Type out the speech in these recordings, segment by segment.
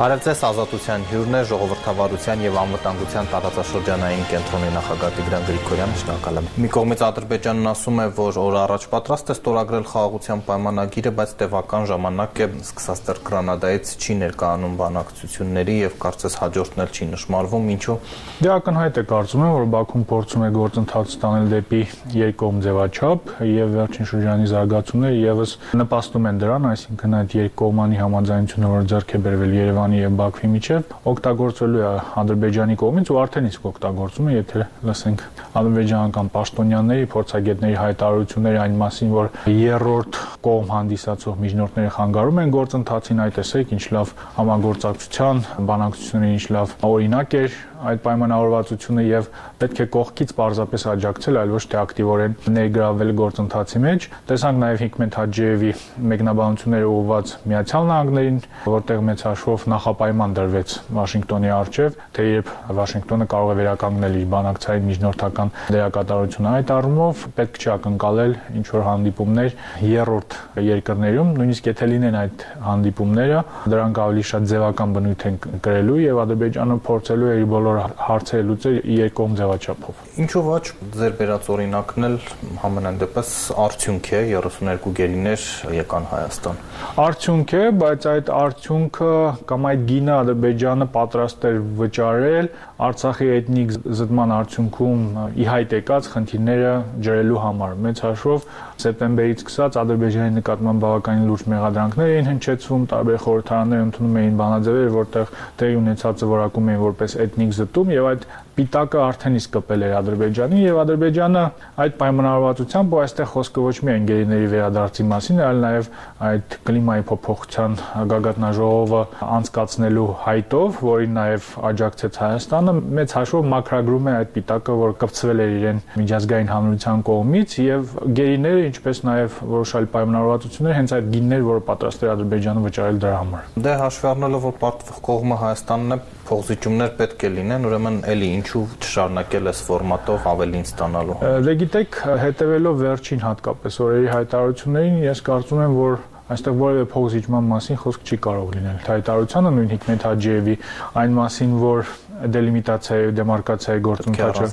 Բարև ձեզ ազատության հյուրն է ժողովրդավարության եւ անվտանգության տարածաշրջանային կենտրոնի նախագահ Տիգրան Գրիգորյանը շնորհակալ եմ։ Մի կողմից Ադրբեջանն ասում է, որ օր առաջ պատրաստ է ստորագրել խաղաղության պայմանագիրը, բայց տևական ժամանակ է սկսած դեռ Գրանադայից չի ներկայանում բանակցությունների եւ կարծես հաջորդն էլ չի նշмарվում, ինչու։ Դե ակնհայտ է կարծում եմ, որ Բաքուն փորձում է գործընթաց տանել դեպի երկկողմ ձևաչափ եւ վերջին շրջանի զարգացումները եւս նպաստում են դրան, այսինքն այդ երկկողմանի համաձայնությունը, որ ձեռք է բերվել Երևան Երևանի եւ Բաքվի միջև օգտագործելու է Ադրբեջանի կողմից ու արդեն իսկ օգտագործում է, եթե լսենք ադրբեջանական պաշտոնյաների, փորձագետների հայտարարությունները այն մասին, որ երրորդ կողմ հանդիսացող միջնորդները խանգարում են գործընթացին, այ տեսեք ինչ լավ համագործակցության, բանակցությունների ինչ լավ օրինակ էր այդ պայմանավորվածությունը եւ պետք է կողքից պարզապես աջակցել, այլ ոչ թե ակտիվորեն ներգրավել գործընթացի մեջ։ Տեսանք նաեւ Հիկմետ Հաջիևի մեկնաբանությունները ուղված Միացյալ Նահանգներին, որտեղ մեծ հաշվով նախապայման դրվեց Վաշինգտոնի արչեւ, թե երբ Վաշինգտոնը կարող է վերականգնել իր բանակցային միջնորդական դերակատարությունը այդ առումով պետք չի ակնկալել ինչ որ հանդիպումներ երրորդ երկրներում, նույնիսկ եթե լինեն այդ հանդիպումները, դրանք ավելի շատ ձևական բնույթ են կրելու եւ Ադրբեջանը փորձելու է իր բոլոր հարցերը լուծել երկկողմ ձևաչափով։ Ինչու ոչ ձեր բերած օրինակն էլ համենայն դեպս արդյունք է 32 գերիներ եկան Հայաստան։ Արդյունք է, բայց այդ արդյունքը կամ այդ գինը Ադրբեջանը պատրաստ էր վճարել Արցախի էթնիկ զտման արդյունքում ի հայտ եկած խնդիրները ջրելու համար։ Մեծ հաշվով սեպտեմբերից սկսած Ադրբեջանի նկատմամբ բավականին լուրջ մեղադրանքներ էին հնչեցվում, տարբեր խորհրդարաններ ընդունում էին բանաձևեր, որտեղ տեղի ունեցածը որակում էին որպես էթնիկ զտում եւ այդ Պիտակը արդեն իսկ կպել էր Ադրբեջանին եւ Ադրբեջանը այդ պայմանավորվածությամբ ու այստեղ խոսքը ոչ միայն գերիների վերադարձի մասին, այլ նաեւ այդ կլիմայի փոփոխության գագաթնաժողովը անցկացնելու հայտով, որին նաեւ աջակցեց Հայաստանը, մեծ հաշվով մակրագրում է այդ պիտակը, որ կպցվել էր իրեն միջազգային հանրության կողմից եւ գերիները, ինչպես նաեւ որոշալ պայմանավորվածություններ հենց այդ գիններ, որը պատրաստ էր Ադրբեջանը վճարել դրա համար։ Դե հաշվի առնելով, որ պարտվող կողմը Հայաստանն է, փոխզիջումներ պետք է լինեն, ուրեմն էլի ինչու չշարունակել այս ֆորմատով ավելին ստանալու։ Դե գիտեք, հետևելով վերջին հատկապես օրերի հայտարարություններին, ես կարծում եմ, որ այստեղ որևէ փոխզիջման մասին խոսք չի կարող լինել։ Հայտարարությունը նույն Հիկմետ Հաջիևի այն մասին, որ դելիմիտացիայի դեմարկացիայի գործընթացը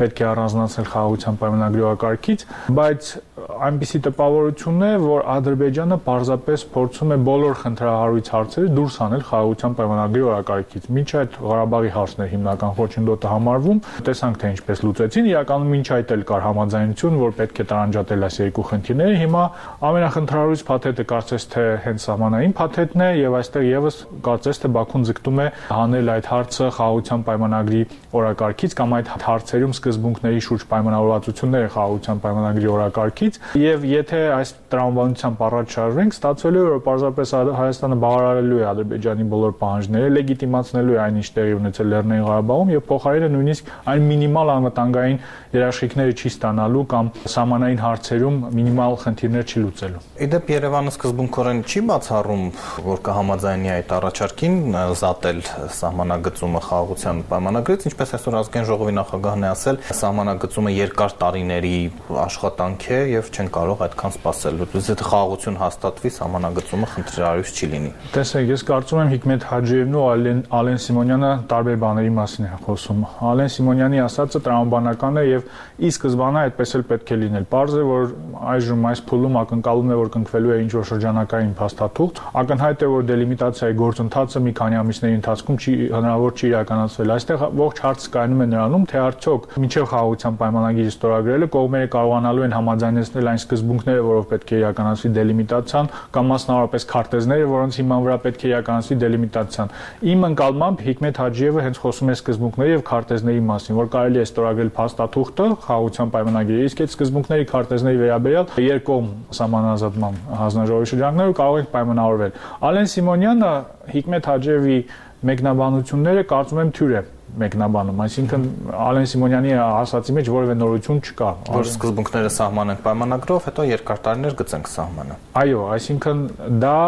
պետք է առանձնացնել խաղաղության պայմանագրի օրակարգից, բայց այնպիսի տպավորություն է, որ Ադրբեջանը պարզապես փորձում է բոլոր խնդրահարույց հարցերը դուրս անել խաղաղության պայմանագրի օրակարգից։ Մինչ այդ Ղարաբաղի հարցն էր հիմնական խոչընդոտը համարվում, տեսանք թե ինչպես լուծեցին, իրականում մինչ այդ էլ կար համաձայնություն, որ պետք է տարանջատել այս երկու խնդիրները։ Հիմա ամենախնդրահարույց փաթեթը կարծես թե հենց սահմանային փաթեթն է եւ այստեղ եւս կարծես թե Բաքուն ձգտում է հանել այդ հարցը խաղաղության պայմանագրի օրակարգից կամ այդ հարցերում սկզբունքների շուրջ պայմանավորվածությունները խաղաղության պայմանագրի օրակարգից եւ եթե այս տրամաբանությամբ առաջ շարժվենք ստացվելու է որ պարզապես Հայաստանը բավարարելու է Ադրբեջանի բոլոր պահանջները լեգիտիմացնելու է այն ինչ տեղի ունեցել Լեռնային Ղարաբաղում եւ փոխարենը նույնիսկ այն մինիմալ անվտանգային երաշխիքները չի ստանալու կամ սահմանային հարցերում մինիմալ խնդիրներ չի լուծելու։ Իդեպ Երևանը սկզբունքորեն չի բացառում, որ կհամաձայնի այդ առաջարկին զատել սահմանագծումը խաղաղության պայմանագրից, ինչպես այսօր ազգային ժողովի նախագահն է ասել, սահմանագծումը երկար տարիների աշխատանք է եւ չեն կարող այդքան սպասել։ Եթե խաղաղություն հաստատվի, սահմանագծումը խնդրարույց չի լինի։ Տեսեք, ես կարծում եմ Հիկմետ Հաջիևն ու Ալեն Ալեն Սիմոնյանը տարբեր բաների մասին են խոսում։ Ալեն Սիմոնյանի ասածը տրամաբանական է եւ ի սկզբանե այդպես էլ պետք է լինել։ Պարզ է, որ այժմ այս փուլում ակնկալում է, որ կնքվելու է ինչ-որ շրջանակային փաստաթուղթ։ Ակնհայտ է, որ դելիմիտացիայի գործընթացը մի քանի ամիսների ընթացքում չի հնարավոր չի իրականացվել։ Այստեղ ողջ հարցը կայանում է նրանում, թե արդյոք մինչև խաղաղության պայմանագիրը ստորագրելը կողմերը կարողանալու են համաձայնեցնել այն սկզբունքները, որով պետք է իրականացվի դելիմիտացիան, կամ մասնավորապես քարտեզները, որոնց հիման վրա պետք է իրականացվի դելիմիտացիան։ Իմ ընկալմամբ Հիկմետ Հաջիևը հենց խոսում է սկզբունքների եւ քարտեզների մասին, որ կարելի է ստորագրել փաստաթուղթը խաղաղության պայմանագիրը, իսկ այդ սկզբունքների քարտեզների վերաբերյալ երկկողմ սահմանազատման հանձնաժողովի շրջաններով կարող ենք պայմանավորվել։ Ալեն Սիմոնյանը Հիկմետ Հաջիևի մեկնաբանությունները կարծում եմ թյուր է մեկնաբանում, այսինքն Ալեն Սիմոնյանի ասացի մեջ որևէ նորություն չկա։ Որ սկզբունքները սահմանենք պայմանագրով, հետո երկար տարիներ գծենք սահմանը։ Այո, այսինքն դա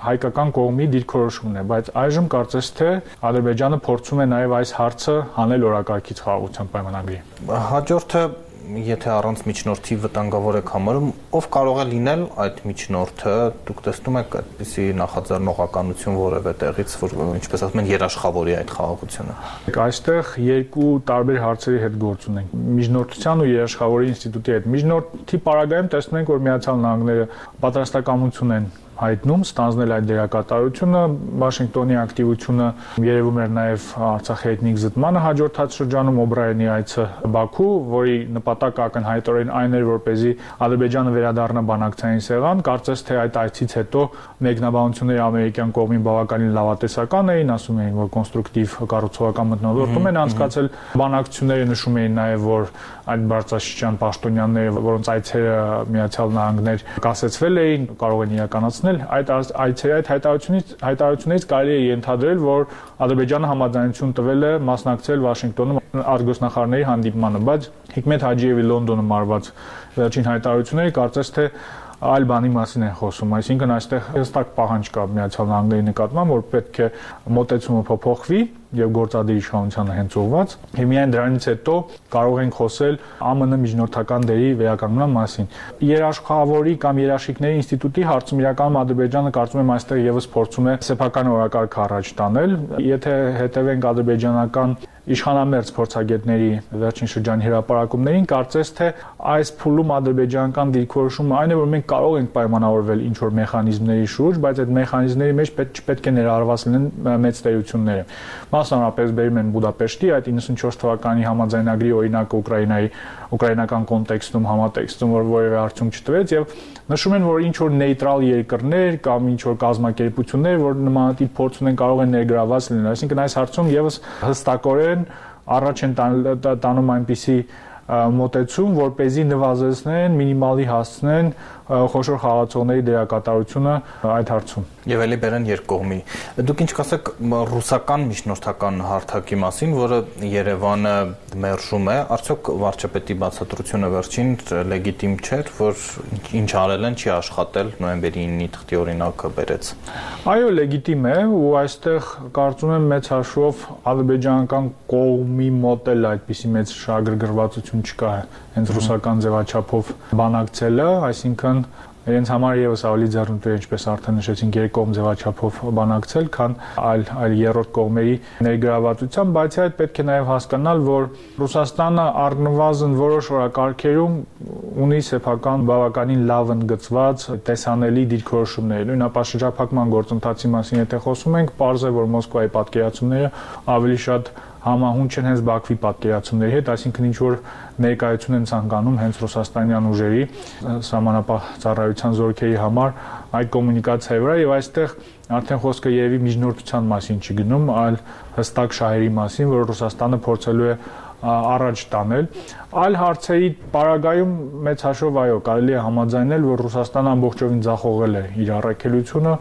հայկական կողմի դիրքորոշումն է, բայց այժմ կարծես թե Ադրբեջանը փորձում է նաև այս հարցը հանել օրակարգից խաղաղության պայմանագրի։ Հաջորդը եթե առանց միջնորդի վտանգավոր եք համարում, ով կարող է լինել այդ միջնորդը։ Դուք տեսնում եք այդպիսի նախաձեռնողականություն որևէ տեղից, որ ինչպես ասում են, երաշխավորի այդ խաղաղությունը։ Այստեղ երկու տարբեր հարցերի հետ գործ ունենք։ Միջնորդության ու երաշխավորի ինստիտուտի հետ։ Միջնորդի պարագայում տեսնում ենք, որ Միացյալ Նահանգները պատրաստակամություն են հայտնում ստանձնել այդ դերակատարությունը Վաշինգտոնի ակտիվությունը երևում էր նաև Արցախի էթնիկ զտմանը հաջորդած շրջանում Օբրայենի այցը Բաքու, որի նպատակը ակնհայտորեն այն էր, որպեսզի Ադրբեջանը վերադառնա բանակցային սեղան, կարծես թե այդ այցից հետո մեկնաբանությունները ամերիկյան կողմին բավականին լավատեսական էին, ասում էին, որ կոնստրուկտիվ կառուցողական մթնոլորտում են անցկացել բանակցությունները նշում էին նաև, որ այդ բարձրաշրջան պաշտոնյաները, որոնց այցերը Միացյալ Նահանգներ կասեցվել էին, կարող են իրականացնել այդ այցերի այդ հայտարարությունից հայտարարությունից կարելի է ենթադրել, որ Ադրբեջանը համաձայնություն տվել է մասնակցել Վաշինգտոնում արտգոսնախարարների հանդիպմանը, բայց Հիկմետ Հաջիևի Լոնդոնում արված վերջին հայտարարությունները կարծես թե այլ բանի մասին են խոսում, այսինքն այստեղ հստակ պահանջ կա Միացյալ Նահանգների նկատմամբ, որ պետք է մոտեցումը փոփոխվի եւ գործադիր իշխանությանը հենց ուղված։ Եվ միայն դրանից հետո կարող ենք խոսել ԱՄՆ միջնորդական դերի վերականգնման մասին։ Երաշխավորի կամ երաշիկների ինստիտուտի հարցում իրականում Ադրբեջանը կարծում եմ այստեղ եւս փորձում է սեփական օրակարգ առաջ տանել։ Եթե հետևենք ադրբեջանական իշխանամերձ փորձագետների վերջին շրջանի հրապարակումներին կարծես թե այս փուլում ադրբեջանական դիրքորոշումը այն է որ մենք կարող ենք պայմանավորվել ինչ որ մեխանիզմների շուրջ, բայց այդ մեխանիզմների մեջ պետք չպետք է ներառված լինեն մեծ տերությունները։ Մասնավորապես բերում են Բուդապեշտի այդ 94 թվականի համաձայնագրի օրինակը Ուկրաինայի ուկրաինական կոնտեքստում համատեքստում որ որևէ արդյունք չտվեց եւ նշում են որ ինչ որ նեյտրալ երկրներ կամ ինչ որ կազմակերպություններ որ նմանատիպ փորձ ունեն կարող են ներգրաված լինել այսինքն այս հարցում եւս հստակորեն առաջ են տանում այնպիսի մոտեցում, որ เป զի նվազեցնեն, մինիմալի հասցնեն խոշոր խաղացողների դերակատարությունը այդ հարցում։ Եվ ելի բերեն երկկողմի։ Դուք ինչ կասեք ռուսական միջնորդական հարթակի մասին, որը Երևանը մերժում է, արդյոք վարչապետի բացատրությունը վերջին լեգիտիմ չէր, որ ինչ արել են, չի աշխատել նոյեմբերի 9-ի թղթի օրինակը բերեց։ Այո, լեգիտիմ է ու այստեղ կարծում եմ մեծ հաշվով ադրբեջանական կողմի մոտ էլ այդպիսի մեծ շահագրգռվածություն չկա հենց ռուսական ձևաչափով բանակցելը, այսինքն իրենց համար եւս ավելի ձեռնտու է ինչպես արդեն նշեցինք երկկողմ ձևաչափով բանակցել, քան այլ այլ երրորդ կողմերի ներգրավվածությամբ, բայց այդ պետք է նաեւ հասկանալ, որ Ռուսաստանը առնվազն որոշ օրակարգերում ունի սեփական բավականին լավ ընդգծված տեսանելի դիրքորոշումներ։ Նույն ապաշրջափակման գործընթացի մասին եթե խոսում ենք, པարզ է, որ Մոսկվայի պատկերացումները ավելի շատ համահունչ են հենց Բաքվի պատկերացումների հետ, այսինքն ինչ որ ներկայություն են ցանկանում հենց ռուսաստանյան ուժերի սահմանապահ ծառայության զորքերի համար այդ կոմունիկացիայի վրա եւ այստեղ արդեն խոսքը երևի միջնորդության մասին չի գնում, այլ հստակ շահերի մասին, որ Ռուսաստանը փորձելու է առաջ տանել։ Այլ հարցերի պարագայում մեծ հաշվով այո, կարելի է համաձայնել, որ Ռուսաստանը ամբողջովին ձախողել է իր առաքելությունը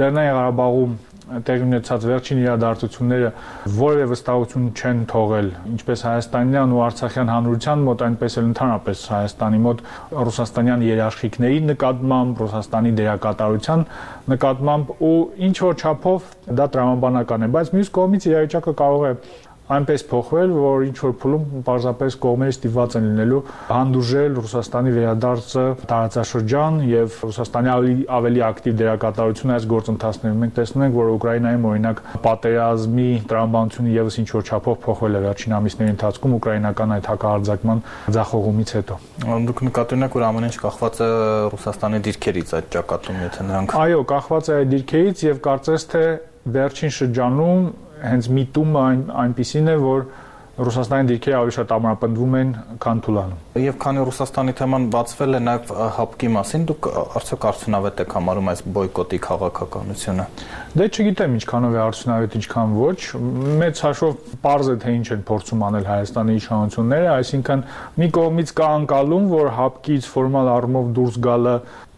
Լեռնային Ղարաբաղում տեղի ունեցած վերջին իրադարձությունները որևէ վստահություն չեն թողել ինչպես հայաստանյան ու արցախյան հանրության մոտ, այնպես էլ ընդհանրապես Հայաստանի մոտ ռուսաստանյան երաշխիքների նկատմամբ, Ռուսաստանի դերակատարության նկատմամբ ու ինչ որ չափով դա տրամաբանական է, բայց մյուս կողմից իրավիճակը կարող է այնպես փոխվել, որ ինչ որ փուլում պարզապես կողմերը ստիպված են լինելու հանդուրժել Ռուսաստանի վերադարձը տարածաշրջան եւ Ռուսաստանի ավելի ավելի ակտիվ դերակատարություն այս գործընթացներում։ Մենք տեսնում ենք, որ Ուկրաինայում օրինակ պատերազմի տրամաբանությունը եւս ինչ որ չափով փոխվել է վերջին ամիսների ընթացքում ուկրաինական այդ հակահարձակման ձախողումից հետո։ Դուք նկատի ունեք, որ ամեն ինչ կախված է Ռուսաստանի դիրքերից այդ ճակատում, եթե նրանք Այո, կախված է այդ դիրքերից եւ կարծես թե վերջին շրջանում հենց միտումը այն այնպիսին է, որ Ռուսաստանի դիրքերը ավելի շատ ամրապնդվում են, քան Թուլանում։ Եվ քանի Ռուսաստանի թեման բացվել է նաև հապկի մասին, դուք արդյոք արդյունավետ եք համարում այս բոյկոտի քաղաքականությունը։ Դե չգիտեմ ինչքանով է արդյունավետ, ինչքան ոչ։ Մեծ հաշվով པարզ է թե ինչ են փորձում անել Հայաստանի իշխանությունները, այսինքն մի կողմից կա անկալում, որ հապկից ֆորմալ առումով դուրս գալը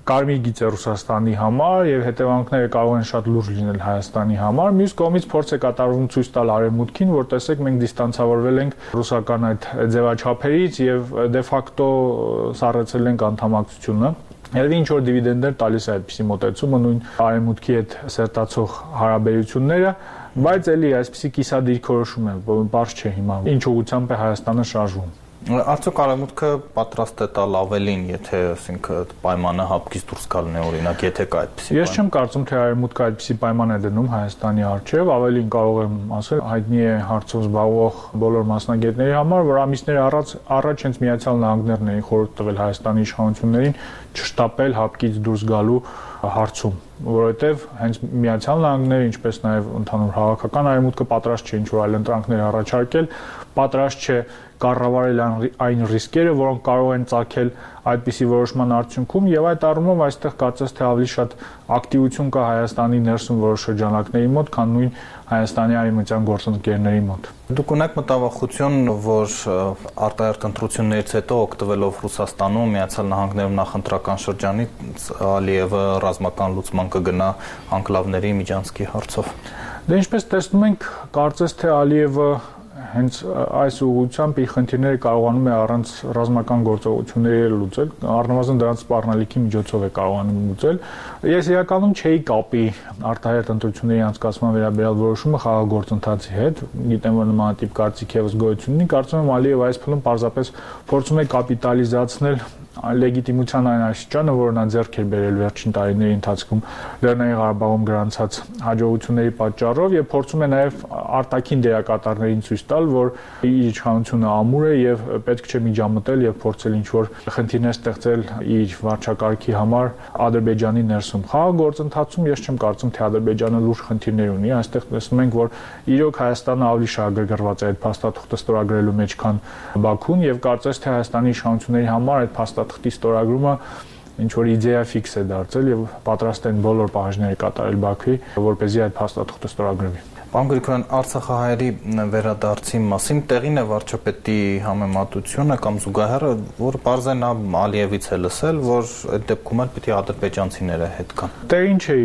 կարմիր գիծ է Ռուսաստանի համար եւ հետևանքները կարող են շատ լուրջ լինել Հայաստանի համար։ Մյուս կողմից փորձ է կատարվում ցույց տալ արևմուտքին, որ տեսեք մենք դիստանցավորվել ենք ռուսական այդ ձևաչափերից եւ դե ֆակտո սառեցել ենք անդամակցությունը։ Երևի ինչ որ դիվիդենդներ տալիս է այդպիսի մոտեցումը նույն արեմուտքի հետ սերտացող հարաբերությունները, բայց ելի այսպիսի կիսադիրքորոշում է, որ բարձ չէ հիմա։ Ինչ ուղությամբ է Հայաստանը շարժվում։ Արդյոք արևմուտքը պատրաստ է տալ ավելին, եթե ասենք պայմանը հապկից դուրս գալն է օրինակ, եթե կա այդպեսի Ես չեմ կարծում, թե արևմուտքը այդպեսի պայման է դնում Հայաստանի առջև, ավելին կարող եմ ասել, հայտնի է հարցով զբաղվող բոլոր մասնագետների համար, որ ամիսներ առաջ առաջ հենց Միացյալ Նահանգներն էին խորհուրդ տվել Հայաստանի իշխանություններին չշտապել հապկից դուրս գալու հարցում, որովհետև հենց Միացյալ Նահանգները, ինչպես նաև ընդհանուր հավաքական արևմուտքը պատրաստ չէ ինչ-որ այլ ընտրանքներ առաջարկել, պատրաստ չէ կառավարել այն ռիսկերը, որոնք կարող են ծագել այդպիսի որոշման արդյունքում եւ այդ առումով այստեղ կարծես թե ավելի շատ ակտիվություն կա Հայաստանի ներսում որոշ շրջանակների մոտ, քան նույն Հայաստանի արևմտյան գործընկերների մոտ։ Դուք ունեք մտավախություն, որ արտահերտ ընտրություններից հետո օգտվելով Ռուսաստանում, Միացյալ Նահանգներում նախընտրական շրջանից Ալիևը ռազմական լուծման կգնա անկլավների միջանցքի հարցով։ Դե ինչպես տեսնում ենք, կարծես թե Ալիևը հենց այս ուղղությամբ իր խնդիրները կարողանում է առանց ռազմական գործողությունների լուծել, առնվազն դրանց սպառնալիքի միջոցով է կարողանում լուծել։ Ես իրականում չէի կապի արտահայտ ընտրությունների անցկացման վերաբերյալ որոշումը խաղաղագործընթացի հետ։ Գիտեմ, որ նմանատիպ կարծիք եւս գոյություն ունի, կարծում եմ Ալիև այս փուլում պարզապես փորձում է կապիտալիզացնել լեգիտիմության այն աստիճանը, որ նա ձեռք էր բերել վերջին տարիների ընթացքում Լեռնային Ղարաբաղում գրանցած հաջողությունների պատճառով եւ փորձում է նաեւ արտաքին դերակատարներին ցույց տալ, որ իր իշխանությունը ամուր է եւ պետք չէ միջամտել եւ փորձել ինչ-որ խնդիրներ ստեղծել իր վարչակարգի համար Ադրբեջանի ներսում։ Խաղ գործընթացում ես չեմ կարծում, թե Ադրբեջանը լուրջ խնդիրներ ունի։ Այստեղ տեսնում ենք, որ իրոք Հայաստանը ավելի շահագրգռված է այդ փաստաթուղթը ստորագրելու մեջ, քան Բաքուն եւ կարծես թե Հայաստանի իշխանությունների համար այդ փաստաթուղթը փաստաթղթի ստորագրումը ինչ որ իդեա ֆիքս է դարձել եւ պատրաստ են բոլոր պահանջները կատարել Բաքվի, որ เป զի այդ փաստաթղթը ստորագրվի։ Պարոն Գրիգորյան, Արցախահայերի վերադարձի մասին տեղին է վարչապետի համեմատությունը կամ զուգահեռը, որը բարձր նա Ալիևից է լսել, որ այդ դեպքում էլ պիտի ադրբեջանցիները հետ կան։ Տեղին չէ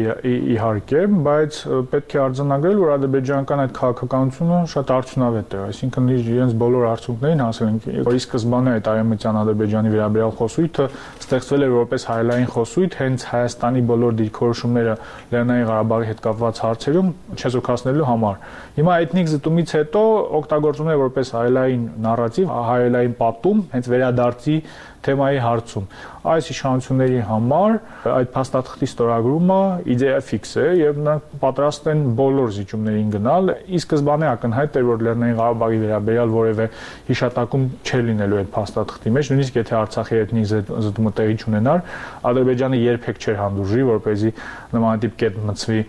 իհարկե, բայց պետք է արձանագրել, որ ադրբեջանական այդ քաղաքականությունը շատ արդյունավետ է, այսինքն իրենց բոլոր արդյունքներին հասել են, որ ի սկզբանե այդ արեմտյան Ադրբեջանի վերաբերյալ խոսույթը ստեղծվել էր որպես հայլային խոսույթ հենց Հայաստանի բոլոր դիրքորոշումները Լեռնային Ղարաբաղի հետ կապված հարցերում չեզոքացնելու համար։ Հիմա էթնիկ զտումից հետո օգտագործվում է որպես հայելային նարատիվ, հայելային պատում, հենց վերադարձի թեմայի հարցում։ Այս իշխանությունների համար այդ փաստաթղթի ստորագրումը իդեա ֆիքս է եւ նրանք պատրաստ են բոլոր զիջումներին գնալ։ Ի սկզբանե ակնհայտ էր, որ Լեռնային Ղարաբաղի վերաբերյալ որևէ հիշատակում չէ լինելու այդ փաստաթղթի մեջ, նույնիսկ եթե Արցախի էթնիկ զտումը տեղի չունենար, Ադրբեջանը երբեք չէր հանդուրժի, որպեսզի նմանատիպ կետ մցվի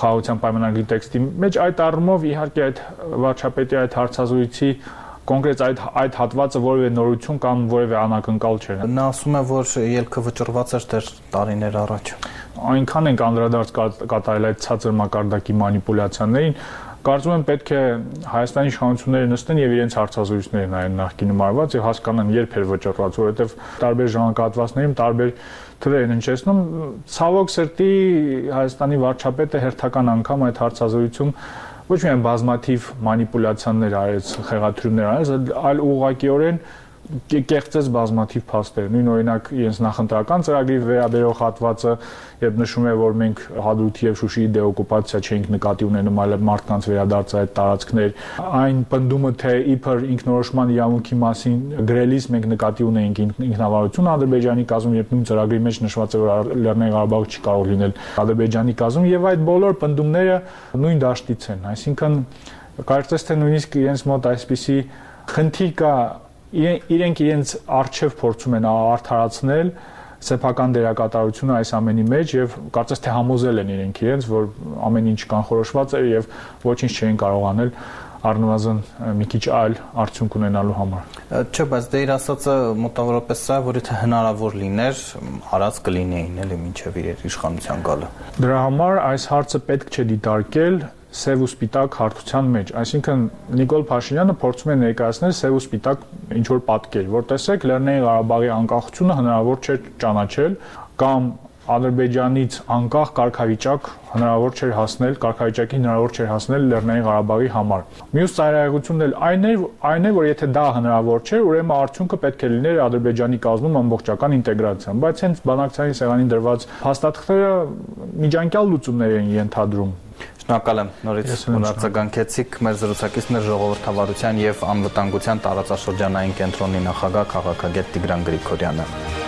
խաղաղության պայմանագրի տեքստի մեջ այդ առումով իհարկե այդ վարչապետի այդ հարցազրույցի կոնկրետ այդ այդ հատվածը որևէ նորություն կամ որևէ անակնկալ չէր։ Նա ասում է, որ ելքը վճռված էր դեռ տարիներ առաջ։ Այնքան ենք անդրադարձ կատարել այդ ցածր մակարդակի մանիպուլյացիաներին, կարծում եմ պետք է Հայաստանի իշխանությունները նստեն եւ իրենց հարցազրույցները նայեն նախկինում արված եւ հասկանան երբ էր վճռված, որովհետեւ տարբեր ժամանակահատվածներում տարբեր թվեր են հնչեցնում։ Ցավոք սրտի Հայաստանի վարչապետը հերթական անգամ այդ հարցազրույցում ոչ միայն բազմաթիվ մանիպուլյացիաներ արեց, խեղաթյուրումներ արեց, այլ ուղղակիորեն կեղծեց բազմաթիվ փաստեր։ Նույն օրինակ իրենց նախընտրական ծրագրի վերաբերող հատվածը, երբ նշում է, որ մենք Հադրութի եւ Շուշիի դեօկուպացիա չենք նկատի ունենում, այլ մարդկանց վերադարձ այդ տարածքներ, այն պնդումը, թե իբր ինքնորոշման իրավունքի մասին գրելիս մենք նկատի ունենք ինքնավարություն Ադրբեջանի կազմում, երբ նույն ծրագրի մեջ նշված է, որ Լեռնային Ղարաբաղը չի կարող լինել Ադրբեջանի կազմում եւ այդ բոլոր պնդումները նույն դաշտից են, այսինքն կարծես թե նույնիսկ իրենց մոտ այսպիսի խնդիր կա իրենք իրենց արժև փորձում են արդարացնել սեփական դերակատարությունը այս ամենի մեջ եւ կարծես թե համոզել են իրենք իրենց, որ ամեն ինչ կանխորոշված է եւ ոչինչ չէին կարող անել առնվազն մի քիչ այլ արդյունք ունենալու համար։ Չէ, բայց դե իր ասածը մոտավորապես սա որ եթե հնարավոր լիներ, արած կլինեին էլի մինչև իր իշխանության գալը։ Դրա համար այս հարցը պետք չէ դիտարկել սև ու սպիտակ հարթության մեջ։ Այսինքն Նիկոլ Փաշինյանը փորձում է ներկայացնել սև ու սպիտակ ինչ որ պատկեր, որ տեսեք Լեռնային Ղարաբաղի անկախությունը հնարավոր չէ ճանաչել կամ Ադրբեջանից անկախ կարգավիճակ հնարավոր չէր հասնել, կարգավիճակի հնարավոր չէր հասնել Լեռնային Ղարաբաղի համար։ Մյուս ծայրահեղությունն էլ այն է, այն է, որ եթե դա հնարավոր չէր, ուրեմն արդյունքը պետք է լիներ Ադրբեջանի կազմում ամբողջական ինտեգրացիան, բայց հենց բանակցային սեղանին դրված հաստատքները միջանկյալ լուծումներ են ենթադրում Շնորհակալ եմ նորից ուրացագանքեցիք մեր զրուցակիցներ ժողովրդավարության եւ անվտանգության տարածաշրջանային կենտրոնի նախագահ քաղաքագետ Տիգրան Գրիգորյանը։